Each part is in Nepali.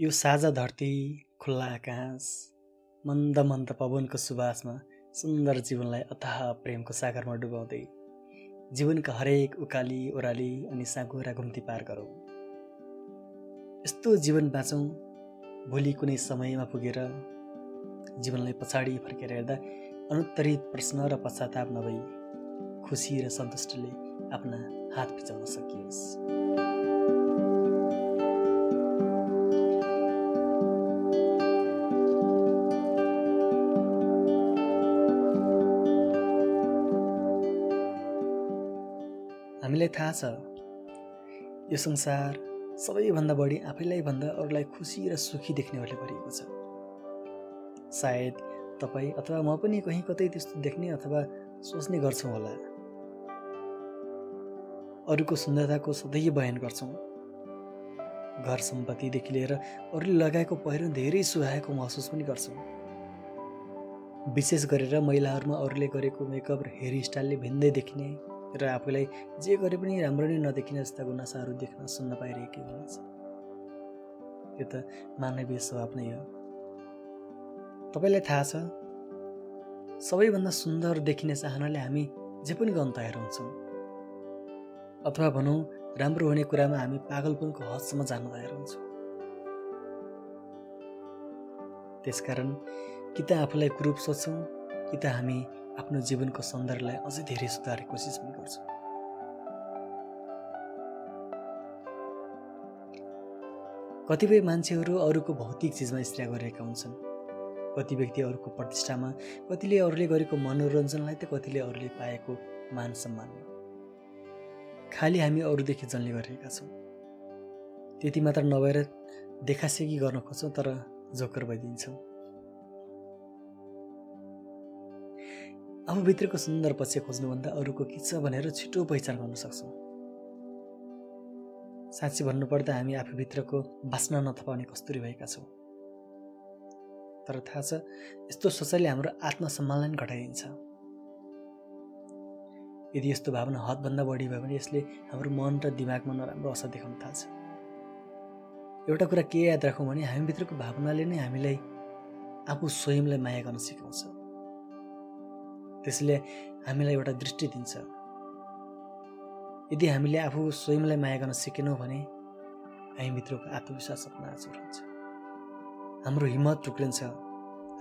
यो साझा धरती खुल्ला आकाश मन्द मन्द पवनको सुवासमा सुन्दर जीवनलाई अथाह प्रेमको सागरमा डुबाउँदै जीवनका हरेक उकाली ओह्राली अनि साँगुरा घुम्ती पार गरौँ। यस्तो जीवन बाँचौँ भोलि कुनै समयमा पुगेर जीवनलाई पछाडि फर्केर हेर्दा अनुत्तरित प्रश्न र पश्चाताप नभई खुसी र सन्तुष्टिले आफ्ना हात फिचाउन सकियोस्। हामीलाई थाहा छ। यो संसार सबैभन्दा बढी आफैलाई भन्दा अरूलाई खुसी र सुखी देख्नेहरूले भरिएको छ। सायद तपाईँ अथवा म पनि कहीँ कतै त्यस्तो देख्ने अथवा सोच्ने गर्छौँ होला। अरूको सुन्दरताको सधैँ बयान गर्छौँ। घर सम्पत्तिदेखि लिएर अरूले लगाएको पहिरो धेरै सुहाएको महसुस पनि गर्छौँ। विशेष गरेर महिलाहरूमा अरूले गरेको मेकअप र हेयर स्टाइलले भिन्दै देखिने र आफूलाई जे गरे पनि राम्रो नै नदेखिने जस्ता गुनासाहरू देख्न सुन्न पाइरहेकै हुनुहुन्छ। यो त मानवीय स्वभाव नै हो। तपाईँलाई थाहा छ सबैभन्दा सुन्दर देखिने चाहनाले हामी जे पनि गर्न तयार हुन्छौँ। अथवा भनौँ राम्रो हुने कुरामा हामी पागलपनको हदसम्म जान तयार हुन्छौँ। त्यसकारण कि त आफूलाई कुरूप सोच्छौँ कि त हामी आफ्नो जीवनको सौन्दर्यलाई अझै धेरै सुधार्ने कोसिस पनि गर्छु। कतिपय मान्छेहरू अरूको भौतिक चिजमा स्त्रीया गरेका हुन्छन्। कति व्यक्ति अरूको प्रतिष्ठामा कतिले अरूले गरेको मनोरञ्जनलाई त कतिले अरूले पाएको मान सम्मानमा। खालि हामी अरूदेखि जन्ने गरिरहेका छौँ। त्यति मात्र नभएर देखासेकी गर्न खोज्छौँ तर जोकर भइदिन्छौँ। आफूभित्रको सुन्दर पक्ष खोज्नुभन्दा अरूको के छ भनेर छिटो पहिचान गर्न सक्छौँ। साँच्ची भन्नुपर्दा हामी आफूभित्रको बास्ना नथपाउने कस्तुरी भएका छौँ। तर थाहा छ यस्तो सोचाइले हाम्रो आत्मसम्मानलाई पनि घटाइदिन्छ। यदि यस्तो भावना हदभन्दा बढी भयो भने यसले हाम्रो मन र दिमागमा नराम्रो असर देखाउन थाल्छ। एउटा कुरा के याद राखौँ भने हामीभित्रको भावनाले नै हामीलाई आफू स्वयंलाई माया गर्न सिकाउँछ। त्यसले हामीलाई एउटा दृष्टि दिन्छ। यदि हामीले आफू स्वयंलाई माया गर्न सिकेनौँ भने हामीभित्रको आत्मविश्वास नाचुर हुन्छ हाम्रो हिम्मत टुक्रिन्छ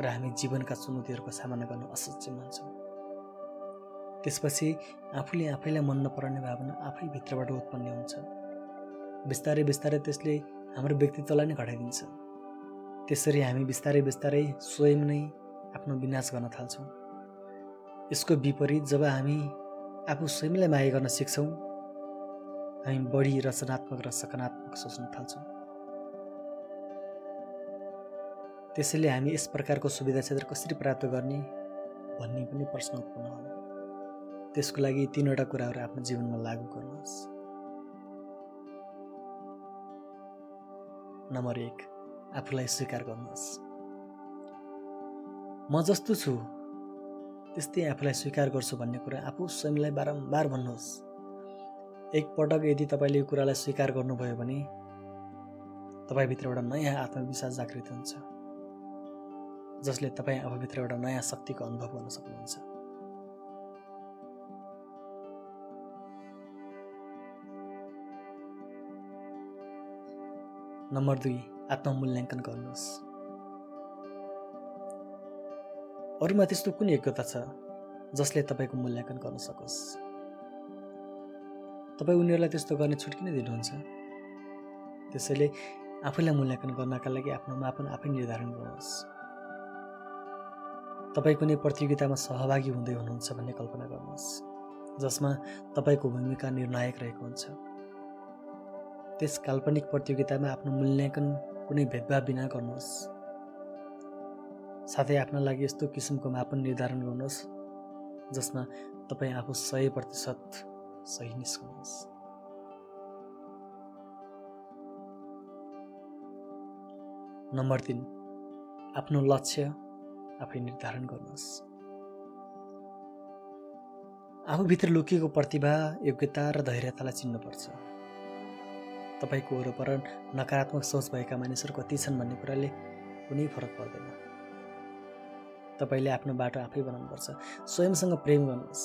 र हामी जीवनका चुनौतीहरूको सामना गर्न असक्षम मान्छौँ त्यसपछि आफूले आफैलाई मन नपराउने भावना आफै भित्रबाट उत्पन्न हुन्छ। बिस्तारै बिस्तारै त्यसले हाम्रो व्यक्तित्वलाई नै घटाइदिन्छ। त्यसरी हामी बिस्तारै बिस्तारै स्वयं नै आफ्नो विनाश गर्न थाल्छौँ। यसको विपरीत जब हामी आफू स्वयंलाई माया गर्न सिक्छौँ हामी बढी रचनात्मक र सकारात्मक सोच्न थाल्छौँ। त्यसैले हामी यस प्रकारको सुविधा क्षेत्र कसरी प्राप्त गर्ने भन्ने पनि प्रश्न उत्पन्न होला। त्यसको लागि तिनवटा कुराहरू आफ्नो जीवनमा लागू गर्नुहोस्। नम्बर एक आफूलाई स्वीकार गर्नुहोस्। म जस्तो छु त्यस्तै आफूलाई स्वीकार गर्छु भन्ने कुरा आफू स्वयंलाई बारम्बार भन्नुहोस्। एकपटक यदि तपाईँले यो कुरालाई स्वीकार गर्नुभयो भने तपाईँभित्र एउटा नयाँ आत्मविश्वास जागृत हुन्छ जसले तपाईँ आफूभित्र एउटा नयाँ शक्तिको अनुभव गर्न सक्नुहुन्छ। नम्बर दुई आत्ममूल्याङ्कन गर्नुहोस्। अरूमा त्यस्तो कुन योग्यता छ जसले तपाईँको मूल्याङ्कन गर्न सकोस्? तपाईँ उनीहरूलाई त्यस्तो गर्ने छुट किन दिनुहुन्छ? त्यसैले आफैलाई मूल्याङ्कन गर्नका लागि आफ्नो मापन आफै निर्धारण गर्नुहोस्। तपाईँ कुनै प्रतियोगितामा सहभागी हुँदै हुनुहुन्छ भन्ने कल्पना गर्नुहोस् जसमा तपाईँको भूमिका निर्णायक रहेको हुन्छ। त्यस काल्पनिक प्रतियोगितामा आफ्नो मूल्याङ्कन कुनै भेदभाव बिना गर्नुहोस्। साथै आफ्नो लागि यस्तो किसिमको मापन निर्धारण गर्नुहोस् जसमा तपाईँ आफू सय प्रतिशत सही निस्कनुहोस्। नम्बर तिन आफ्नो लक्ष्य आफै निर्धारण गर्नुहोस्। आफूभित्र लुकिएको प्रतिभा योग्यता र धैर्यतालाई चिन्नुपर्छ। तपाईँको वरपर नकारात्मक सोच भएका मानिसहरू कति छन् भन्ने कुराले कुनै फरक पर्दैन। तपाईँले आफ्नो बाटो आफै बनाउनुपर्छ। स्वयंसँग प्रेम गर्नुहोस्।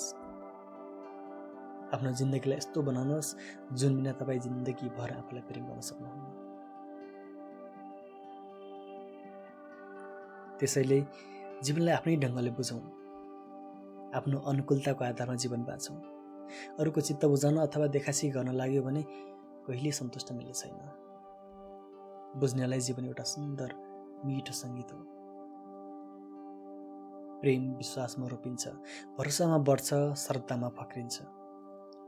आफ्नो जिन्दगीलाई यस्तो बनाउनुहोस् जुन बिना तपाईँ जिन्दगीभर आफूलाई प्रेम गर्न सक्नुहुन्न। त्यसैले जीवनलाई आफ्नै ढङ्गले बुझौँ। आफ्नो अनुकूलताको आधारमा जीवन बाँचौँ। अरूको चित्त बुझाउन अथवा देखासी गर्न लाग्यो भने कहिले सन्तुष्ट मिल्ने छैन। बुझ्नेलाई जीवन एउटा सुन्दर मिठो सङ्गीत हो। प्रेम विश्वासमा रोपिन्छ भरोसामा बढ्छ श्रद्धामा फक्रिन्छ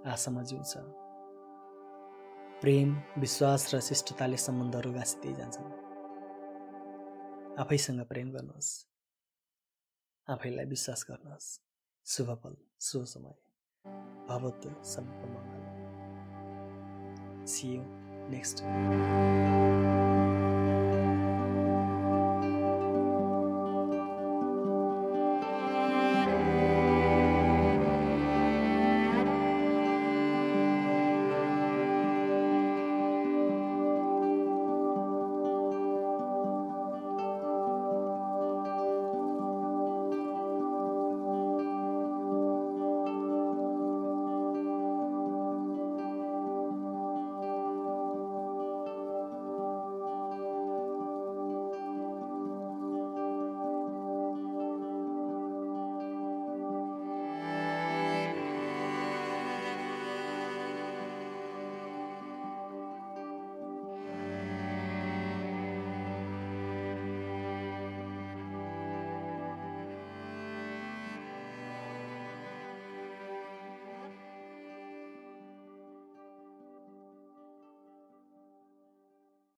आशामा जिउँछ। प्रेम विश्वास र शिष्टताले सम्बन्धहरू गाँसिँदै जान्छन्। आफैसँग प्रेम गर्नुहोस्। आफैलाई विश्वास गर्नुहोस्। शुभ फल शुभ समय। भवत next time.